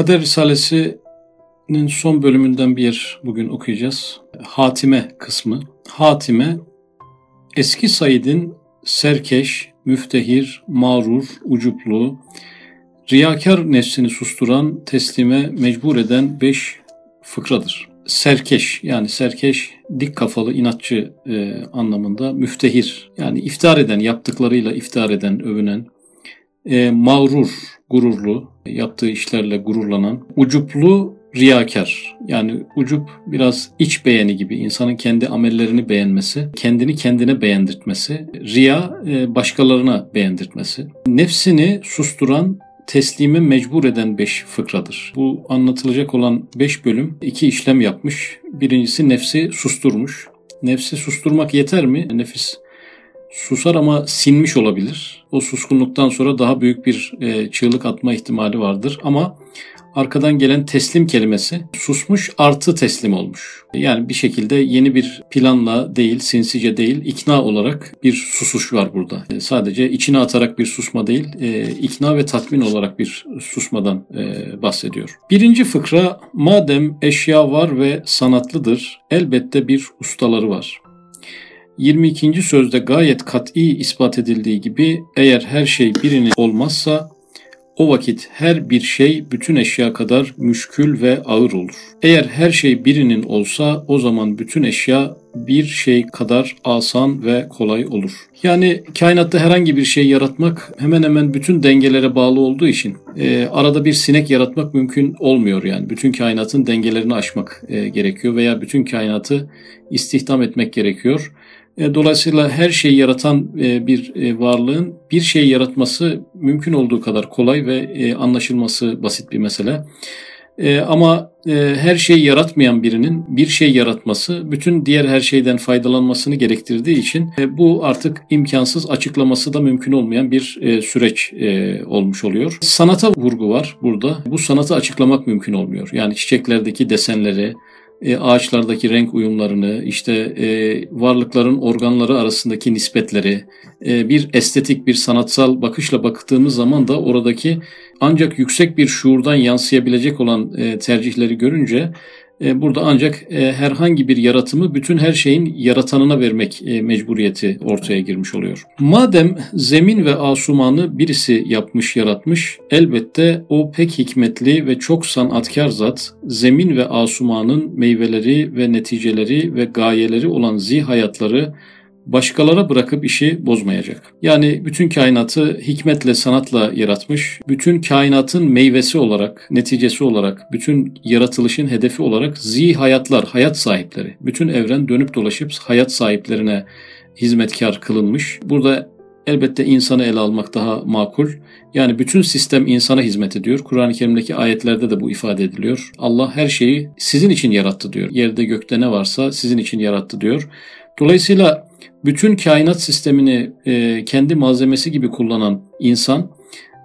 Kader Risalesi'nin son bölümünden bir yer bugün okuyacağız. Hatime kısmı. Hatime eski Said'in serkeş, müftehir, mağrur, ucuplu, riyakar nefsini susturan, teslime mecbur eden beş fıkradır. Serkeş yani serkeş dik kafalı inatçı e, anlamında müftehir yani iftihar eden yaptıklarıyla iftihar eden övünen e, mağrur gururlu yaptığı işlerle gururlanan ucuplu riyakar. Yani ucup biraz iç beğeni gibi insanın kendi amellerini beğenmesi, kendini kendine beğendirtmesi, riya e, başkalarına beğendirtmesi. Nefsini susturan teslime mecbur eden beş fıkradır. Bu anlatılacak olan beş bölüm iki işlem yapmış. Birincisi nefsi susturmuş. Nefsi susturmak yeter mi? Nefis susar ama sinmiş olabilir. O suskunluktan sonra daha büyük bir e, çığlık atma ihtimali vardır. Ama arkadan gelen teslim kelimesi susmuş artı teslim olmuş. Yani bir şekilde yeni bir planla değil, sinsice değil, ikna olarak bir susuş var burada. E, sadece içine atarak bir susma değil, e, ikna ve tatmin olarak bir susmadan e, bahsediyor. Birinci fıkra, madem eşya var ve sanatlıdır, elbette bir ustaları var. 22. sözde gayet kat'i ispat edildiği gibi eğer her şey birinin olmazsa o vakit her bir şey bütün eşya kadar müşkül ve ağır olur. Eğer her şey birinin olsa o zaman bütün eşya bir şey kadar asan ve kolay olur. Yani kainatta herhangi bir şey yaratmak hemen hemen bütün dengelere bağlı olduğu için e, arada bir sinek yaratmak mümkün olmuyor yani. Bütün kainatın dengelerini aşmak e, gerekiyor veya bütün kainatı istihdam etmek gerekiyor. E, dolayısıyla her şeyi yaratan e, bir e, varlığın bir şey yaratması mümkün olduğu kadar kolay ve anlaşılması basit bir mesele. Ama her şeyi yaratmayan birinin bir şey yaratması bütün diğer her şeyden faydalanmasını gerektirdiği için bu artık imkansız açıklaması da mümkün olmayan bir süreç olmuş oluyor. Sanata vurgu var burada. Bu sanatı açıklamak mümkün olmuyor. Yani çiçeklerdeki desenleri, e, ağaçlardaki renk uyumlarını, işte e, varlıkların organları arasındaki nispetleri, e, bir estetik, bir sanatsal bakışla baktığımız zaman da oradaki ancak yüksek bir şuurdan yansıyabilecek olan e, tercihleri görünce burada ancak e, herhangi bir yaratımı bütün her şeyin yaratanına vermek e, mecburiyeti ortaya girmiş oluyor. Madem zemin ve asumanı birisi yapmış yaratmış, elbette o pek hikmetli ve çok sanatkar zat, zemin ve asumanın meyveleri ve neticeleri ve gayeleri olan zihayatları başkalara bırakıp işi bozmayacak. Yani bütün kainatı hikmetle, sanatla yaratmış, bütün kainatın meyvesi olarak, neticesi olarak, bütün yaratılışın hedefi olarak zi hayatlar, hayat sahipleri, bütün evren dönüp dolaşıp hayat sahiplerine hizmetkar kılınmış. Burada elbette insanı ele almak daha makul. Yani bütün sistem insana hizmet ediyor. Kur'an-ı Kerim'deki ayetlerde de bu ifade ediliyor. Allah her şeyi sizin için yarattı diyor. Yerde gökte ne varsa sizin için yarattı diyor. Dolayısıyla bütün kainat sistemini e, kendi malzemesi gibi kullanan insan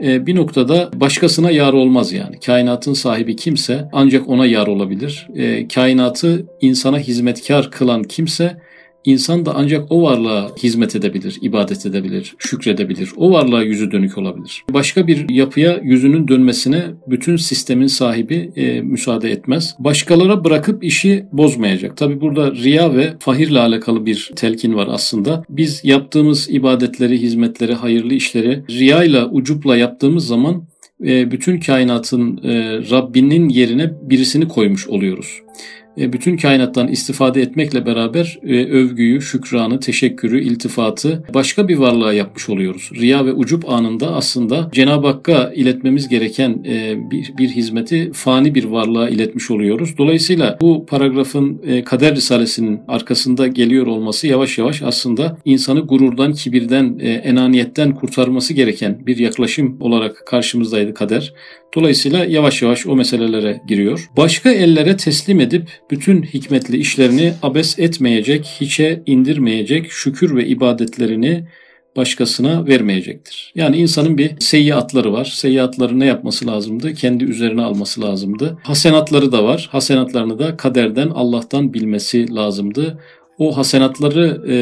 e, bir noktada başkasına yar olmaz yani. Kainatın sahibi kimse ancak ona yar olabilir. E, kainatı insana hizmetkar kılan kimse İnsan da ancak o varlığa hizmet edebilir, ibadet edebilir, şükredebilir. O varlığa yüzü dönük olabilir. Başka bir yapıya yüzünün dönmesine bütün sistemin sahibi e, müsaade etmez. Başkalara bırakıp işi bozmayacak. Tabi burada riya ve fahirle alakalı bir telkin var aslında. Biz yaptığımız ibadetleri, hizmetleri, hayırlı işleri riyayla, ucupla yaptığımız zaman e, bütün kainatın e, Rabbinin yerine birisini koymuş oluyoruz. E, bütün kainattan istifade etmekle beraber e, övgüyü, şükranı, teşekkürü, iltifatı başka bir varlığa yapmış oluyoruz. Riya ve ucup anında aslında Cenab-ı Hakk'a iletmemiz gereken e, bir, bir hizmeti fani bir varlığa iletmiş oluyoruz. Dolayısıyla bu paragrafın Kader Risalesi'nin arkasında geliyor olması yavaş yavaş aslında insanı gururdan, kibirden, enaniyetten kurtarması gereken bir yaklaşım olarak karşımızdaydı kader. Dolayısıyla yavaş yavaş o meselelere giriyor. Başka ellere teslim edip bütün hikmetli işlerini abes etmeyecek, hiçe indirmeyecek, şükür ve ibadetlerini başkasına vermeyecektir. Yani insanın bir seyyiatları var. Seyyiatları ne yapması lazımdı? Kendi üzerine alması lazımdı. Hasenatları da var. Hasenatlarını da kaderden, Allah'tan bilmesi lazımdı o hasenatları e,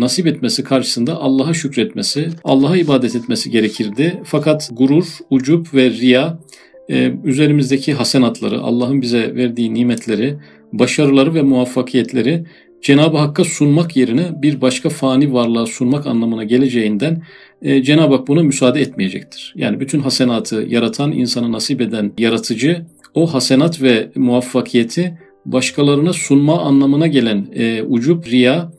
nasip etmesi karşısında Allah'a şükretmesi, Allah'a ibadet etmesi gerekirdi. Fakat gurur, ucup ve riya e, üzerimizdeki hasenatları, Allah'ın bize verdiği nimetleri, başarıları ve muvaffakiyetleri Cenab-ı Hakk'a sunmak yerine bir başka fani varlığa sunmak anlamına geleceğinden e, Cenab-ı Hak buna müsaade etmeyecektir. Yani bütün hasenatı yaratan, insanı nasip eden yaratıcı o hasenat ve muvaffakiyeti başkalarına sunma anlamına gelen e, ucup, riya,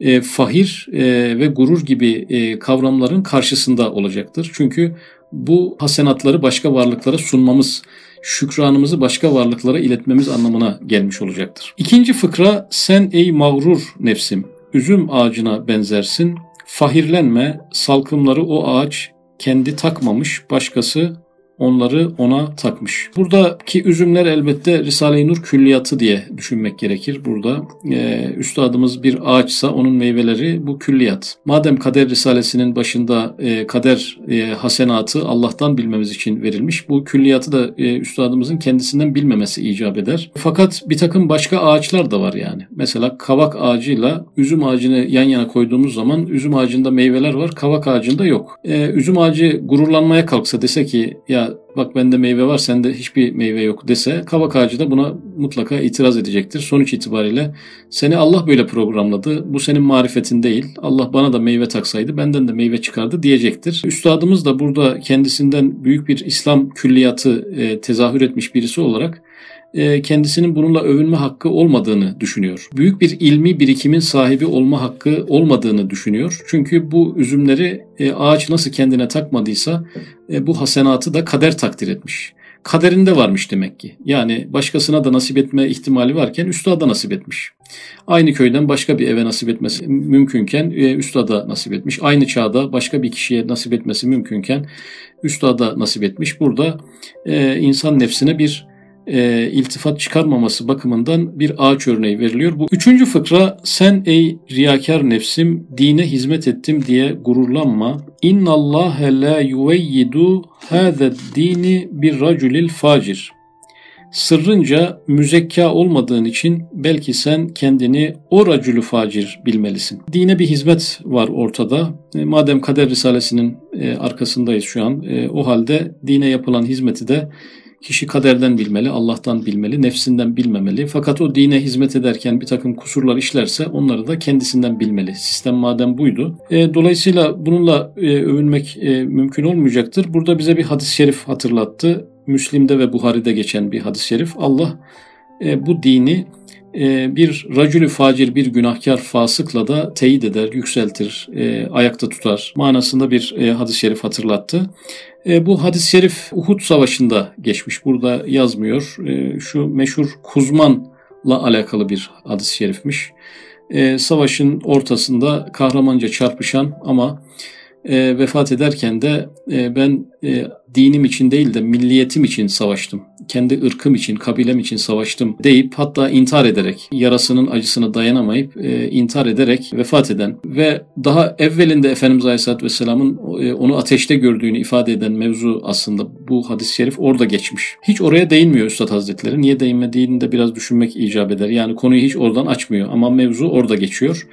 e, fahir e, ve gurur gibi e, kavramların karşısında olacaktır. Çünkü bu hasenatları başka varlıklara sunmamız, şükranımızı başka varlıklara iletmemiz anlamına gelmiş olacaktır. İkinci fıkra sen ey mağrur nefsim üzüm ağacına benzersin. Fahirlenme salkımları o ağaç kendi takmamış başkası onları ona takmış. Buradaki üzümler elbette Risale-i Nur külliyatı diye düşünmek gerekir. Burada e, üstadımız bir ağaçsa onun meyveleri bu külliyat. Madem kader risalesinin başında e, kader e, hasenatı Allah'tan bilmemiz için verilmiş. Bu külliyatı da e, üstadımızın kendisinden bilmemesi icap eder. Fakat bir takım başka ağaçlar da var yani. Mesela kavak ağacıyla üzüm ağacını yan yana koyduğumuz zaman üzüm ağacında meyveler var, kavak ağacında yok. E, üzüm ağacı gururlanmaya kalksa dese ki ya bak bende meyve var sende hiçbir meyve yok dese kavak ağacı da buna mutlaka itiraz edecektir. Sonuç itibariyle seni Allah böyle programladı. Bu senin marifetin değil. Allah bana da meyve taksaydı benden de meyve çıkardı diyecektir. Üstadımız da burada kendisinden büyük bir İslam külliyatı e, tezahür etmiş birisi olarak kendisinin bununla övünme hakkı olmadığını düşünüyor. Büyük bir ilmi birikimin sahibi olma hakkı olmadığını düşünüyor. Çünkü bu üzümleri e, ağaç nasıl kendine takmadıysa e, bu hasenatı da kader takdir etmiş. Kaderinde varmış demek ki. Yani başkasına da nasip etme ihtimali varken üstada nasip etmiş. Aynı köyden başka bir eve nasip etmesi mümkünken üstada nasip etmiş. Aynı çağda başka bir kişiye nasip etmesi mümkünken üstada nasip etmiş. Burada insan nefsine bir e, iltifat çıkarmaması bakımından bir ağaç örneği veriliyor. Bu üçüncü fıkra sen ey riyakar nefsim dine hizmet ettim diye gururlanma. İnna Allah la yuveyyidu hâze dini bir raculil facir. Sırrınca müzekka olmadığın için belki sen kendini o racülü facir bilmelisin. Dine bir hizmet var ortada. E, madem Kader Risalesi'nin e, arkasındayız şu an, e, o halde dine yapılan hizmeti de Kişi kaderden bilmeli, Allah'tan bilmeli, nefsinden bilmemeli. Fakat o dine hizmet ederken bir takım kusurlar işlerse onları da kendisinden bilmeli. Sistem madem buydu. E, dolayısıyla bununla e, övünmek e, mümkün olmayacaktır. Burada bize bir hadis-i şerif hatırlattı. Müslim'de ve Buhari'de geçen bir hadis-i şerif. Allah e, bu dini bir racülü facir bir günahkar fasıkla da teyit eder, yükseltir, e, ayakta tutar manasında bir e, hadis-i şerif hatırlattı. E, bu hadis-i şerif Uhud Savaşı'nda geçmiş. Burada yazmıyor. Şu meşhur Kuzman'la alakalı bir hadis-i şerifmiş. Savaşın ortasında kahramanca çarpışan ama e, vefat ederken de e, ben e, dinim için değil de milliyetim için savaştım. Kendi ırkım için, kabilem için savaştım deyip hatta intihar ederek, yarasının acısına dayanamayıp e, intihar ederek vefat eden ve daha evvelinde Efendimiz Aleyhisselatü Vesselam'ın e, onu ateşte gördüğünü ifade eden mevzu aslında bu hadis-i şerif orada geçmiş. Hiç oraya değinmiyor Üstad Hazretleri. Niye değinmediğini de biraz düşünmek icap eder. Yani konuyu hiç oradan açmıyor ama mevzu orada geçiyor.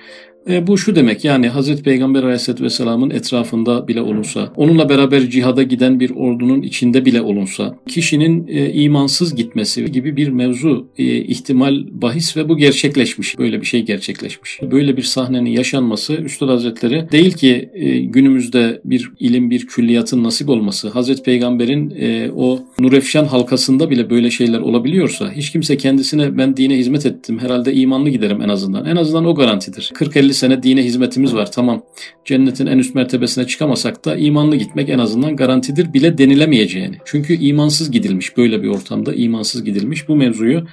E, bu şu demek yani Hazreti Peygamber Aleyhisselatü Vesselam'ın etrafında bile olunsa, onunla beraber cihada giden bir ordunun içinde bile olunsa, kişinin e, imansız gitmesi gibi bir mevzu e, ihtimal bahis ve bu gerçekleşmiş. Böyle bir şey gerçekleşmiş. Böyle bir sahnenin yaşanması Üstad Hazretleri değil ki e, günümüzde bir ilim, bir külliyatın nasip olması, Hazreti Peygamber'in e, o Nurefşan halkasında bile böyle şeyler olabiliyorsa, hiç kimse kendisine ben dine hizmet ettim, herhalde imanlı giderim en azından. En azından o garantidir. 40-50 sene dine hizmetimiz var tamam. Cennetin en üst mertebesine çıkamasak da imanlı gitmek en azından garantidir bile denilemeyeceğini. Çünkü imansız gidilmiş böyle bir ortamda imansız gidilmiş. Bu mevzuyu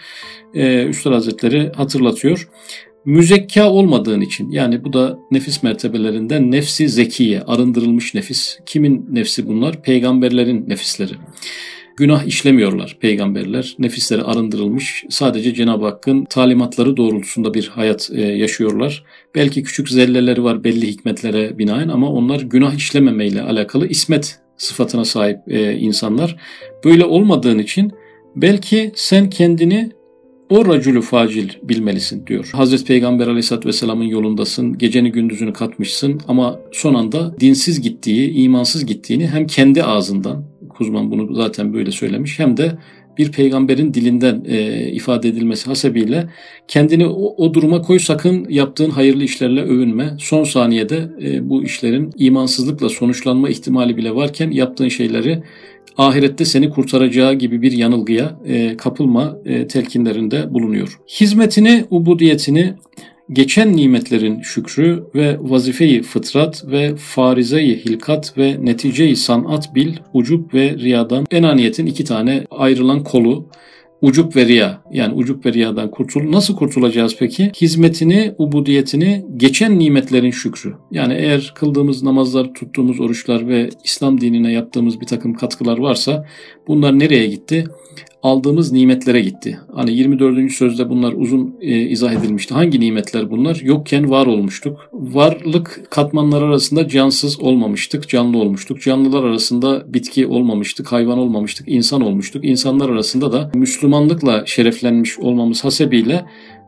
e, Üstad Hazretleri hatırlatıyor müzekka olmadığın için yani bu da nefis mertebelerinden nefsi zekiye arındırılmış nefis. Kimin nefsi bunlar? Peygamberlerin nefisleri. Günah işlemiyorlar peygamberler. Nefisleri arındırılmış. Sadece Cenab-ı Hakk'ın talimatları doğrultusunda bir hayat e, yaşıyorlar. Belki küçük zelleleri var belli hikmetlere binaen ama onlar günah işlememeyle alakalı ismet sıfatına sahip e, insanlar. Böyle olmadığın için belki sen kendini o racülü facil bilmelisin diyor. Hazreti Peygamber aleyhissalatü vesselamın yolundasın, geceni gündüzünü katmışsın ama son anda dinsiz gittiği, imansız gittiğini hem kendi ağzından Kuzman bunu zaten böyle söylemiş hem de bir peygamberin dilinden e, ifade edilmesi hasebiyle kendini o, o duruma koy sakın yaptığın hayırlı işlerle övünme. Son saniyede e, bu işlerin imansızlıkla sonuçlanma ihtimali bile varken yaptığın şeyleri ahirette seni kurtaracağı gibi bir yanılgıya e, kapılma e, telkinlerinde bulunuyor. Hizmetini, ubudiyetini geçen nimetlerin şükrü ve vazifeyi fıtrat ve farizeyi hilkat ve neticeyi sanat bil, ucup ve riyadan enaniyetin iki tane ayrılan kolu ucup ve riya yani ucup ve riyadan kurtul nasıl kurtulacağız peki? Hizmetini, ubudiyetini geçen nimetlerin şükrü. Yani eğer kıldığımız namazlar, tuttuğumuz oruçlar ve İslam dinine yaptığımız bir takım katkılar varsa bunlar nereye gitti? Aldığımız nimetlere gitti. Hani 24. sözde bunlar uzun e, izah edilmişti. Hangi nimetler bunlar? Yokken var olmuştuk. Varlık katmanlar arasında cansız olmamıştık, canlı olmuştuk. Canlılar arasında bitki olmamıştık, hayvan olmamıştık, insan olmuştuk. İnsanlar arasında da Müslümanlıkla şereflenmiş olmamız hasebiyle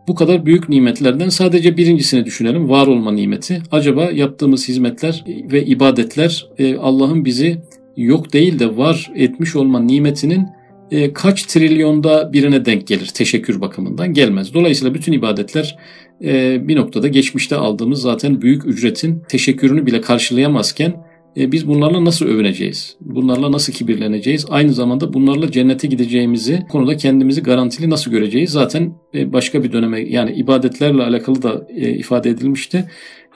bu kadar büyük nimetlerden sadece birincisini düşünelim. Var olma nimeti. Acaba yaptığımız hizmetler ve ibadetler e, Allah'ın bizi yok değil de var etmiş olma nimetinin e, kaç trilyonda birine denk gelir teşekkür bakımından gelmez. Dolayısıyla bütün ibadetler e, bir noktada geçmişte aldığımız zaten büyük ücretin teşekkürünü bile karşılayamazken e, biz bunlarla nasıl övüneceğiz? Bunlarla nasıl kibirleneceğiz? Aynı zamanda bunlarla cennete gideceğimizi konuda kendimizi garantili nasıl göreceğiz? Zaten e, başka bir döneme yani ibadetlerle alakalı da e, ifade edilmişti.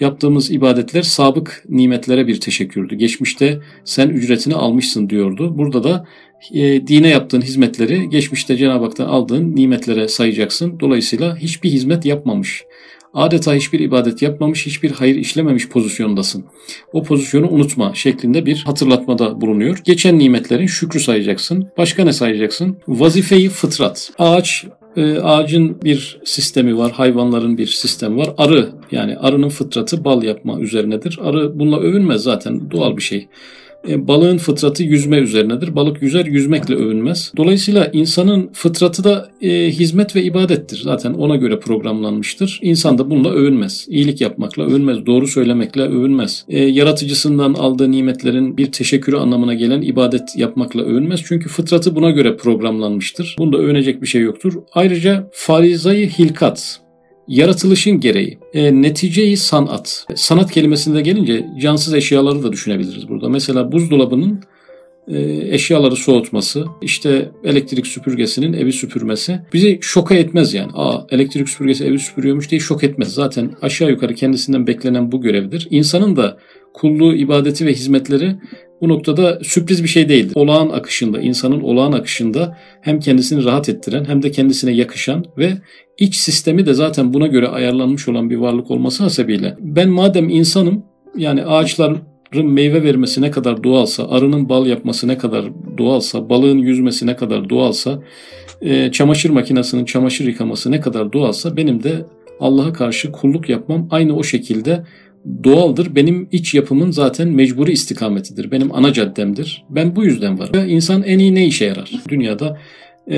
Yaptığımız ibadetler sabık nimetlere bir teşekkürdü. Geçmişte sen ücretini almışsın diyordu. Burada da e, dine yaptığın hizmetleri geçmişte Cenab-ı Hak'tan aldığın nimetlere sayacaksın. Dolayısıyla hiçbir hizmet yapmamış. Adeta hiçbir ibadet yapmamış, hiçbir hayır işlememiş pozisyondasın. O pozisyonu unutma şeklinde bir hatırlatmada bulunuyor. Geçen nimetlerin şükrü sayacaksın. Başka ne sayacaksın? Vazifeyi fıtrat. Ağaç e, ağacın bir sistemi var, hayvanların bir sistemi var. Arı yani arının fıtratı bal yapma üzerinedir. Arı bununla övünmez zaten doğal bir şey. E, balığın fıtratı yüzme üzerinedir. Balık yüzer, yüzmekle övünmez. Dolayısıyla insanın fıtratı da e, hizmet ve ibadettir. Zaten ona göre programlanmıştır. İnsan da bununla övünmez. İyilik yapmakla övünmez. Doğru söylemekle övünmez. E, yaratıcısından aldığı nimetlerin bir teşekkürü anlamına gelen ibadet yapmakla övünmez. Çünkü fıtratı buna göre programlanmıştır. Bunda övünecek bir şey yoktur. Ayrıca farizayı hilkat Yaratılışın gereği, e, neticeyi sanat. Sanat kelimesinde gelince cansız eşyaları da düşünebiliriz burada. Mesela buzdolabının e, eşyaları soğutması, işte elektrik süpürgesinin evi süpürmesi bizi şoka etmez yani. Aa elektrik süpürgesi evi süpürüyormuş diye şok etmez. Zaten aşağı yukarı kendisinden beklenen bu görevdir. İnsanın da kulluğu, ibadeti ve hizmetleri bu noktada sürpriz bir şey değildir. Olağan akışında, insanın olağan akışında hem kendisini rahat ettiren hem de kendisine yakışan ve iç sistemi de zaten buna göre ayarlanmış olan bir varlık olması hasebiyle ben madem insanım yani ağaçların meyve vermesi ne kadar doğalsa, arının bal yapması ne kadar doğalsa, balığın yüzmesi ne kadar doğalsa, e, çamaşır makinesinin çamaşır yıkaması ne kadar doğalsa benim de Allah'a karşı kulluk yapmam aynı o şekilde doğaldır. Benim iç yapımın zaten mecburi istikametidir. Benim ana caddemdir. Ben bu yüzden varım. İnsan en iyi ne işe yarar? Dünyada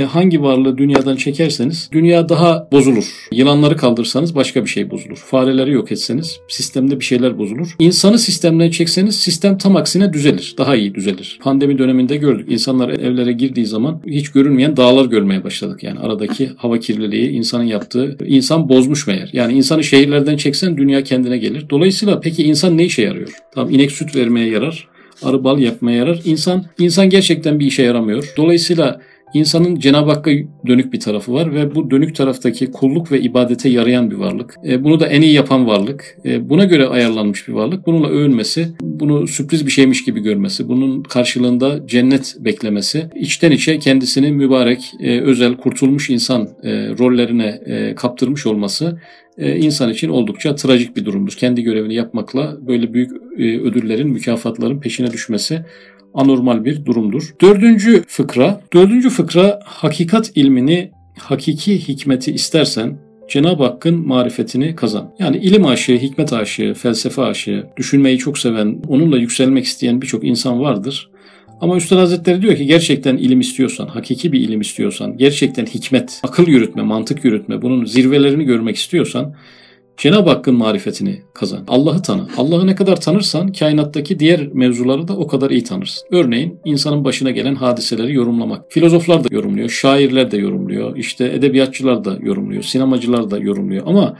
hangi varlığı dünyadan çekerseniz dünya daha bozulur. Yılanları kaldırsanız başka bir şey bozulur. Fareleri yok etseniz sistemde bir şeyler bozulur. İnsanı sistemden çekseniz sistem tam aksine düzelir. Daha iyi düzelir. Pandemi döneminde gördük. İnsanlar evlere girdiği zaman hiç görünmeyen dağlar görmeye başladık. Yani aradaki hava kirliliği insanın yaptığı insan bozmuş meğer. Yani insanı şehirlerden çeksen dünya kendine gelir. Dolayısıyla peki insan ne işe yarıyor? Tamam inek süt vermeye yarar arı bal yapmaya yarar. İnsan insan gerçekten bir işe yaramıyor. Dolayısıyla İnsanın Cenab-ı Hakk'a dönük bir tarafı var ve bu dönük taraftaki kulluk ve ibadete yarayan bir varlık. E, bunu da en iyi yapan varlık. E, buna göre ayarlanmış bir varlık. Bununla övünmesi, bunu sürpriz bir şeymiş gibi görmesi, bunun karşılığında cennet beklemesi, içten içe kendisini mübarek, e, özel, kurtulmuş insan rollerine kaptırmış olması insan için oldukça trajik bir durumdur. Kendi görevini yapmakla böyle büyük ödüllerin, mükafatların peşine düşmesi anormal bir durumdur. Dördüncü fıkra. Dördüncü fıkra hakikat ilmini, hakiki hikmeti istersen Cenab-ı Hakk'ın marifetini kazan. Yani ilim aşığı, hikmet aşığı, felsefe aşığı, düşünmeyi çok seven, onunla yükselmek isteyen birçok insan vardır. Ama Üstad Hazretleri diyor ki gerçekten ilim istiyorsan, hakiki bir ilim istiyorsan, gerçekten hikmet, akıl yürütme, mantık yürütme, bunun zirvelerini görmek istiyorsan Cenab-ı Hakk'ın marifetini kazan. Allah'ı tanı. Allah'ı ne kadar tanırsan kainattaki diğer mevzuları da o kadar iyi tanırsın. Örneğin insanın başına gelen hadiseleri yorumlamak. Filozoflar da yorumluyor, şairler de yorumluyor, işte edebiyatçılar da yorumluyor, sinemacılar da yorumluyor. Ama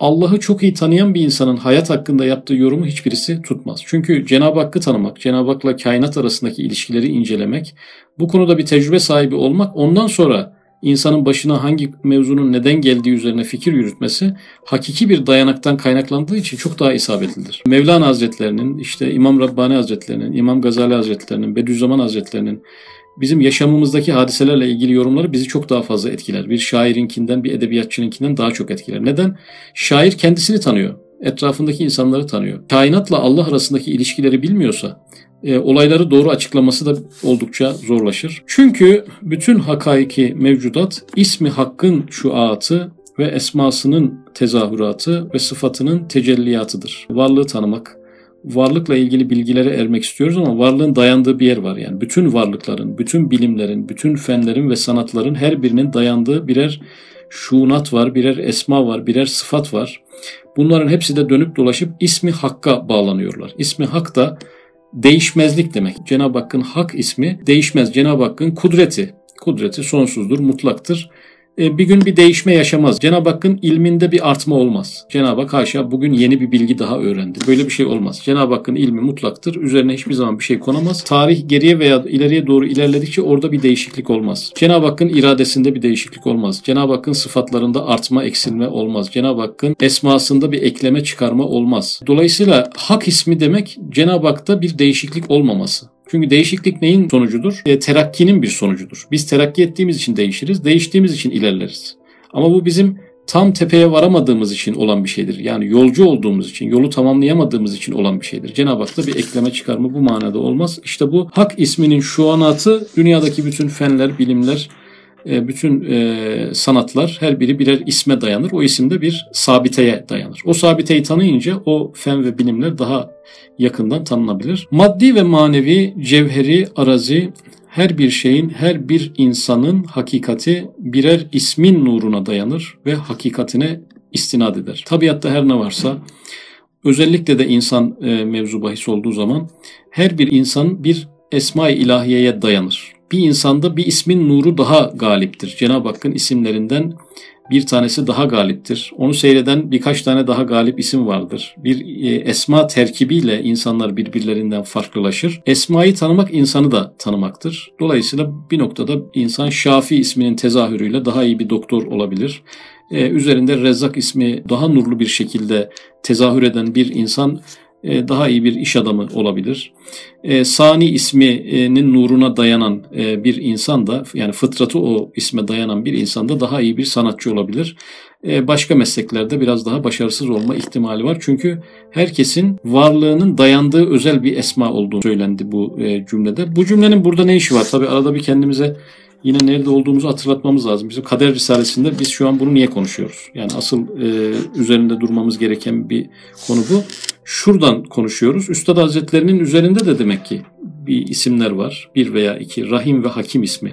Allah'ı çok iyi tanıyan bir insanın hayat hakkında yaptığı yorumu hiçbirisi tutmaz. Çünkü Cenab-ı Hakk'ı tanımak, Cenab-ı Hak'la kainat arasındaki ilişkileri incelemek, bu konuda bir tecrübe sahibi olmak, ondan sonra insanın başına hangi mevzunun neden geldiği üzerine fikir yürütmesi hakiki bir dayanaktan kaynaklandığı için çok daha isabetlidir. Mevlana Hazretlerinin, işte İmam Rabbani Hazretlerinin, İmam Gazali Hazretlerinin, Bediüzzaman Hazretlerinin bizim yaşamımızdaki hadiselerle ilgili yorumları bizi çok daha fazla etkiler. Bir şairinkinden, bir edebiyatçınınkinden daha çok etkiler. Neden? Şair kendisini tanıyor. Etrafındaki insanları tanıyor. Kainatla Allah arasındaki ilişkileri bilmiyorsa e, olayları doğru açıklaması da oldukça zorlaşır. Çünkü bütün hakaiki mevcudat ismi hakkın şuatı ve esmasının tezahüratı ve sıfatının tecelliyatıdır. Varlığı tanımak, varlıkla ilgili bilgilere ermek istiyoruz ama varlığın dayandığı bir yer var yani. Bütün varlıkların, bütün bilimlerin, bütün fenlerin ve sanatların her birinin dayandığı birer şuunat var, birer esma var, birer sıfat var. Bunların hepsi de dönüp dolaşıp ismi Hakk'a bağlanıyorlar. İsmi Hak da değişmezlik demek. Cenab-ı Hakk'ın Hak ismi değişmez. Cenab-ı Hakk'ın kudreti. Kudreti sonsuzdur, mutlaktır. E, bir gün bir değişme yaşamaz. Cenab-ı Hakk'ın ilminde bir artma olmaz. Cenab-ı Hak haşa bugün yeni bir bilgi daha öğrendi. Böyle bir şey olmaz. Cenab-ı Hakk'ın ilmi mutlaktır. Üzerine hiçbir zaman bir şey konamaz. Tarih geriye veya ileriye doğru ilerledikçe orada bir değişiklik olmaz. Cenab-ı Hakk'ın iradesinde bir değişiklik olmaz. Cenab-ı Hakk'ın sıfatlarında artma, eksilme olmaz. Cenab-ı Hakk'ın esmasında bir ekleme, çıkarma olmaz. Dolayısıyla hak ismi demek Cenab-ı Hak'ta bir değişiklik olmaması. Çünkü değişiklik neyin sonucudur? E, terakkinin bir sonucudur. Biz terakki ettiğimiz için değişiriz, değiştiğimiz için ilerleriz. Ama bu bizim tam tepeye varamadığımız için olan bir şeydir. Yani yolcu olduğumuz için, yolu tamamlayamadığımız için olan bir şeydir. Cenab-ı Hak'ta bir ekleme çıkarma bu manada olmaz. İşte bu hak isminin şu anatı dünyadaki bütün fenler, bilimler, e, bütün e, sanatlar her biri birer isme dayanır. O isim de bir sabiteye dayanır. O sabiteyi tanıyınca o fen ve bilimler daha yakından tanınabilir. Maddi ve manevi, cevheri, arazi her bir şeyin, her bir insanın hakikati birer ismin nuruna dayanır ve hakikatine istinad eder. Tabiatta her ne varsa özellikle de insan e, mevzu bahis olduğu zaman her bir insan bir esma-i ilahiyeye dayanır bir insanda bir ismin nuru daha galiptir. Cenab-ı Hakk'ın isimlerinden bir tanesi daha galiptir. Onu seyreden birkaç tane daha galip isim vardır. Bir e, esma terkibiyle insanlar birbirlerinden farklılaşır. Esmayı tanımak insanı da tanımaktır. Dolayısıyla bir noktada insan Şafi isminin tezahürüyle daha iyi bir doktor olabilir. Ee, üzerinde Rezzak ismi daha nurlu bir şekilde tezahür eden bir insan e, daha iyi bir iş adamı olabilir. E, Sani isminin nuruna dayanan e, bir insan da yani fıtratı o isme dayanan bir insan da daha iyi bir sanatçı olabilir. Başka mesleklerde biraz daha başarısız olma ihtimali var. Çünkü herkesin varlığının dayandığı özel bir esma olduğu söylendi bu cümlede. Bu cümlenin burada ne işi var? Tabi arada bir kendimize yine nerede olduğumuzu hatırlatmamız lazım. Bizim Kader Risalesi'nde biz şu an bunu niye konuşuyoruz? Yani asıl e, üzerinde durmamız gereken bir konu bu. Şuradan konuşuyoruz. Üstad Hazretlerinin üzerinde de demek ki bir isimler var. Bir veya iki. Rahim ve Hakim ismi.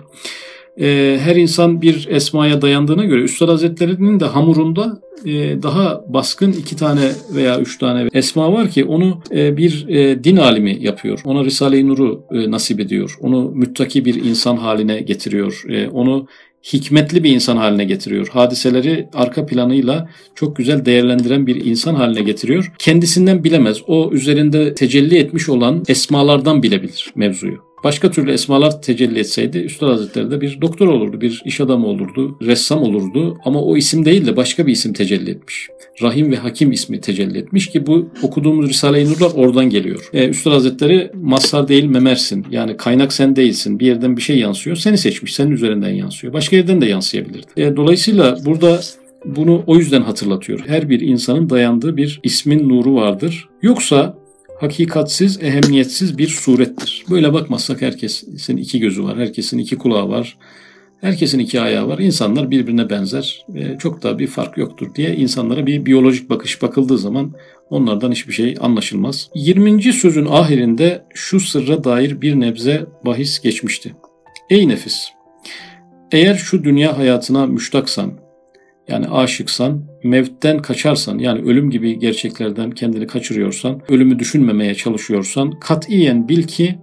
E, her insan bir esmaya dayandığına göre Üstad Hazretleri'nin de hamurunda e, daha baskın iki tane veya üç tane esma var ki onu e, bir e, din alimi yapıyor. Ona Risale-i Nur'u nasip ediyor. Onu müttaki bir insan haline getiriyor. Onu hikmetli bir insan haline getiriyor. Hadiseleri arka planıyla çok güzel değerlendiren bir insan haline getiriyor. Kendisinden bilemez. O üzerinde tecelli etmiş olan esmalardan bilebilir mevzuyu. Başka türlü esmalar tecelli etseydi Üstad Hazretleri de bir doktor olurdu, bir iş adamı olurdu, ressam olurdu ama o isim değil de başka bir isim tecelli etmiş. Rahim ve Hakim ismi tecelli etmiş ki bu okuduğumuz Risale-i Nurlar oradan geliyor. Ee, Üstad Hazretleri mazhar değil memersin. Yani kaynak sen değilsin. Bir yerden bir şey yansıyor. Seni seçmiş. Senin üzerinden yansıyor. Başka yerden de yansıyabilirdi. Ee, dolayısıyla burada bunu o yüzden hatırlatıyor. Her bir insanın dayandığı bir ismin nuru vardır. Yoksa hakikatsiz, ehemmiyetsiz bir surettir. Böyle bakmazsak herkesin iki gözü var, herkesin iki kulağı var, herkesin iki ayağı var. İnsanlar birbirine benzer, çok da bir fark yoktur diye insanlara bir biyolojik bakış bakıldığı zaman onlardan hiçbir şey anlaşılmaz. 20. sözün ahirinde şu sırra dair bir nebze bahis geçmişti. Ey nefis! Eğer şu dünya hayatına müştaksan, yani aşıksan, mevtten kaçarsan yani ölüm gibi gerçeklerden kendini kaçırıyorsan, ölümü düşünmemeye çalışıyorsan katiyen bil ki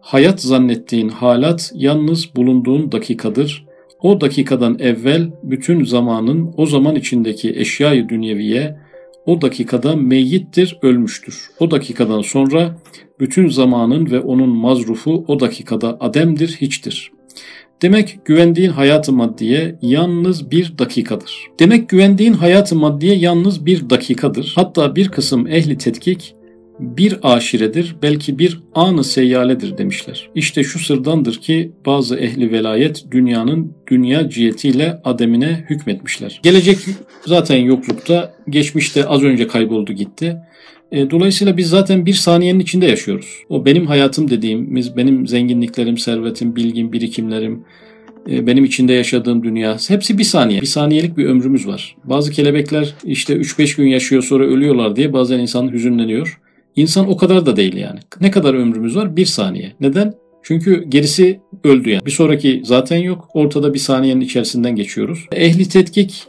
hayat zannettiğin halat yalnız bulunduğun dakikadır. O dakikadan evvel bütün zamanın o zaman içindeki eşyayı dünyeviye o dakikada meyyittir, ölmüştür. O dakikadan sonra bütün zamanın ve onun mazrufu o dakikada ademdir, hiçtir. Demek güvendiğin hayatı maddiye yalnız bir dakikadır. Demek güvendiğin hayatı maddiye yalnız bir dakikadır. Hatta bir kısım ehli tetkik bir aşiredir, belki bir anı seyyaledir demişler. İşte şu sırdandır ki bazı ehli velayet dünyanın dünya cihetiyle ademine hükmetmişler. Gelecek zaten yoklukta, geçmişte az önce kayboldu gitti. E, dolayısıyla biz zaten bir saniyenin içinde yaşıyoruz. O benim hayatım dediğimiz, benim zenginliklerim, servetim, bilgim, birikimlerim, e, benim içinde yaşadığım dünya hepsi bir saniye. Bir saniyelik bir ömrümüz var. Bazı kelebekler işte 3-5 gün yaşıyor sonra ölüyorlar diye bazen insan hüzünleniyor. İnsan o kadar da değil yani. Ne kadar ömrümüz var? Bir saniye. Neden? Çünkü gerisi öldü yani. Bir sonraki zaten yok. Ortada bir saniyenin içerisinden geçiyoruz. Ehli tetkik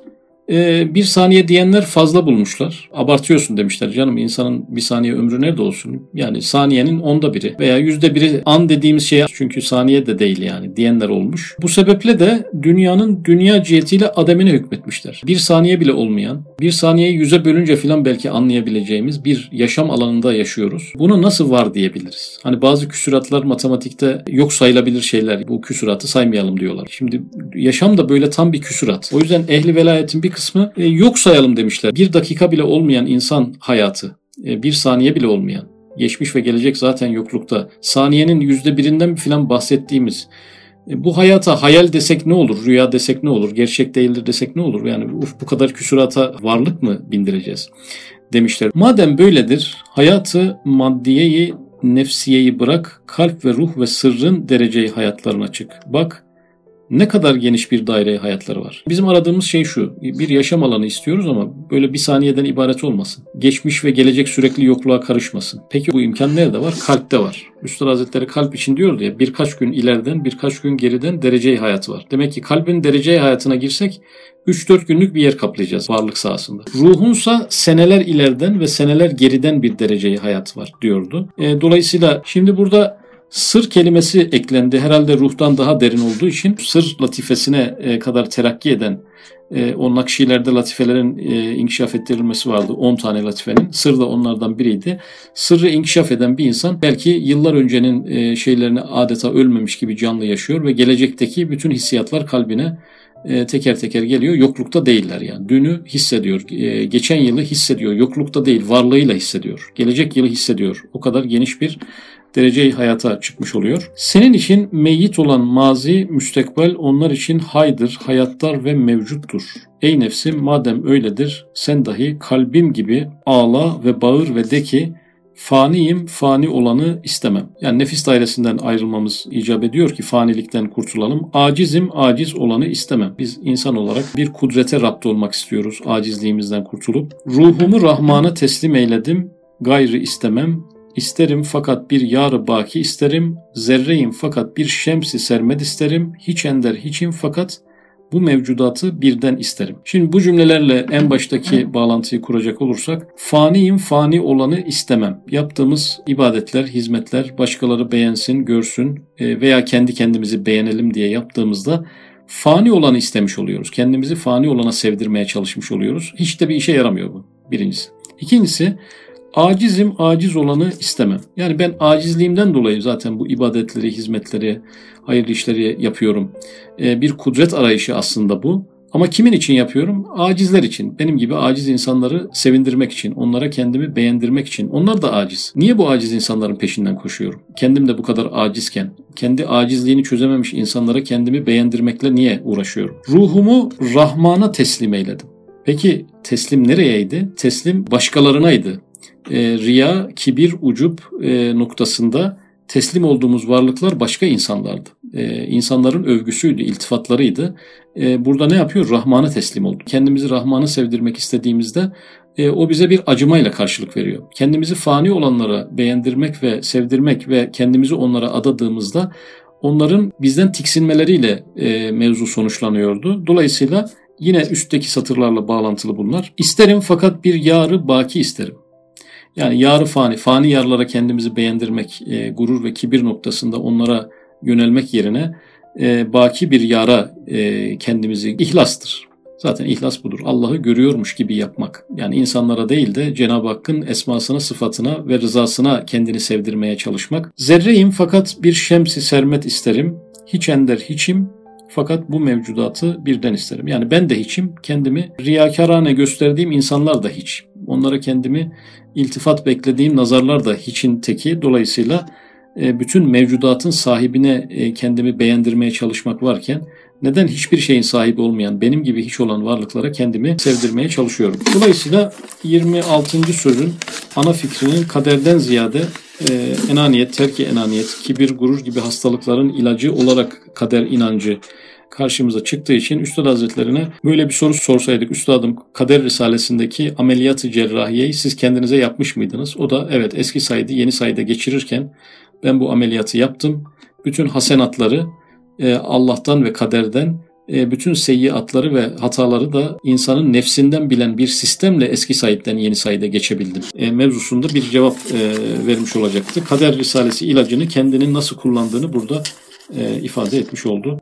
e, bir saniye diyenler fazla bulmuşlar. Abartıyorsun demişler canım insanın bir saniye ömrü nerede olsun? Yani saniyenin onda biri veya yüzde biri an dediğimiz şey çünkü saniye de değil yani diyenler olmuş. Bu sebeple de dünyanın dünya cihetiyle ademine hükmetmişler. Bir saniye bile olmayan, bir saniyeyi yüze bölünce filan belki anlayabileceğimiz bir yaşam alanında yaşıyoruz. Bunu nasıl var diyebiliriz? Hani bazı küsuratlar matematikte yok sayılabilir şeyler. Bu küsuratı saymayalım diyorlar. Şimdi yaşam da böyle tam bir küsurat. O yüzden ehli velayetin bir kısmı e, yok sayalım demişler. Bir dakika bile olmayan insan hayatı, e, bir saniye bile olmayan, geçmiş ve gelecek zaten yoklukta. Saniyenin yüzde birinden filan bahsettiğimiz e, bu hayata hayal desek ne olur, rüya desek ne olur, gerçek değildir desek ne olur? Yani uf, bu kadar küsurata varlık mı bindireceğiz demişler. Madem böyledir, hayatı maddiyeyi, nefsiyeyi bırak, kalp ve ruh ve sırrın dereceyi hayatlarına çık. Bak ne kadar geniş bir daire hayatları var. Bizim aradığımız şey şu. Bir yaşam alanı istiyoruz ama böyle bir saniyeden ibaret olmasın. Geçmiş ve gelecek sürekli yokluğa karışmasın. Peki bu imkan nerede var? Kalpte var. Üstad Hazretleri kalp için diyor diye birkaç gün ileriden birkaç gün geriden dereceyi hayatı var. Demek ki kalbin dereceyi hayatına girsek 3-4 günlük bir yer kaplayacağız varlık sahasında. Ruhunsa seneler ileriden ve seneler geriden bir dereceyi hayat var diyordu. E, dolayısıyla şimdi burada Sır kelimesi eklendi. Herhalde ruhtan daha derin olduğu için sır latifesine e, kadar terakki eden e, o nakşilerde latifelerin e, inkişaf ettirilmesi vardı. 10 tane latifenin. Sır da onlardan biriydi. Sırrı inkişaf eden bir insan belki yıllar öncenin şeylerini adeta ölmemiş gibi canlı yaşıyor ve gelecekteki bütün hissiyatlar kalbine teker teker geliyor. Yoklukta değiller yani. Dünü hissediyor. Geçen yılı hissediyor. Yoklukta değil, varlığıyla hissediyor. Gelecek yılı hissediyor. O kadar geniş bir dereceyi hayata çıkmış oluyor. Senin için meyyit olan mazi, müstekbel onlar için haydır, hayatlar ve mevcuttur. Ey nefsim madem öyledir sen dahi kalbim gibi ağla ve bağır ve de ki faniyim, fani olanı istemem. Yani nefis dairesinden ayrılmamız icap ediyor ki fanilikten kurtulalım. Acizim, aciz olanı istemem. Biz insan olarak bir kudrete rapt olmak istiyoruz acizliğimizden kurtulup. Ruhumu Rahman'a teslim eyledim, gayrı istemem. İsterim fakat bir yarı baki isterim, zerreyim fakat bir şemsi sermed isterim, hiç ender hiçim fakat bu mevcudatı birden isterim. Şimdi bu cümlelerle en baştaki bağlantıyı kuracak olursak faniyim fani olanı istemem. Yaptığımız ibadetler, hizmetler başkaları beğensin, görsün e, veya kendi kendimizi beğenelim diye yaptığımızda fani olanı istemiş oluyoruz. Kendimizi fani olana sevdirmeye çalışmış oluyoruz. Hiç de bir işe yaramıyor bu birincisi. İkincisi Acizim, aciz olanı istemem. Yani ben acizliğimden dolayı zaten bu ibadetleri, hizmetleri, hayırlı işleri yapıyorum. Ee, bir kudret arayışı aslında bu. Ama kimin için yapıyorum? Acizler için. Benim gibi aciz insanları sevindirmek için, onlara kendimi beğendirmek için. Onlar da aciz. Niye bu aciz insanların peşinden koşuyorum? Kendim de bu kadar acizken, kendi acizliğini çözememiş insanlara kendimi beğendirmekle niye uğraşıyorum? Ruhumu Rahman'a teslim eyledim. Peki teslim nereyeydi? Teslim başkalarınaydı e, riya, kibir, ucup e, noktasında teslim olduğumuz varlıklar başka insanlardı. E, insanların övgüsüydü, iltifatlarıydı. E, burada ne yapıyor? Rahman'a teslim oldu. Kendimizi Rahman'a sevdirmek istediğimizde e, o bize bir acımayla karşılık veriyor. Kendimizi fani olanlara beğendirmek ve sevdirmek ve kendimizi onlara adadığımızda onların bizden tiksinmeleriyle e, mevzu sonuçlanıyordu. Dolayısıyla Yine üstteki satırlarla bağlantılı bunlar. İsterim fakat bir yarı baki isterim. Yani yarı fani, fani yarlara kendimizi beğendirmek, e, gurur ve kibir noktasında onlara yönelmek yerine e, baki bir yara e, kendimizi ihlastır. Zaten ihlas budur. Allah'ı görüyormuş gibi yapmak. Yani insanlara değil de Cenab-ı Hakk'ın esmasına, sıfatına ve rızasına kendini sevdirmeye çalışmak. Zerreyim fakat bir şemsi sermet isterim. Hiç ender hiçim fakat bu mevcudatı birden isterim. Yani ben de hiçim, kendimi riyakarane gösterdiğim insanlar da hiç. Onlara kendimi iltifat beklediğim nazarlar da hiçin teki. Dolayısıyla e, bütün mevcudatın sahibine e, kendimi beğendirmeye çalışmak varken neden hiçbir şeyin sahibi olmayan, benim gibi hiç olan varlıklara kendimi sevdirmeye çalışıyorum. Dolayısıyla 26. sözün ana fikrinin kaderden ziyade e, enaniyet, terki enaniyet, kibir, gurur gibi hastalıkların ilacı olarak kader inancı karşımıza çıktığı için Üstad Hazretlerine böyle bir soru sorsaydık Üstadım Kader Risalesindeki ameliyatı cerrahiyeyi siz kendinize yapmış mıydınız? O da evet eski saydı yeni sayıda geçirirken ben bu ameliyatı yaptım. Bütün hasenatları e, Allah'tan ve kaderden bütün seyyiatları ve hataları da insanın nefsinden bilen bir sistemle eski Said'den yeni Said'e geçebildim. E, mevzusunda bir cevap vermiş olacaktı. Kader Risalesi ilacını kendinin nasıl kullandığını burada ifade etmiş oldu.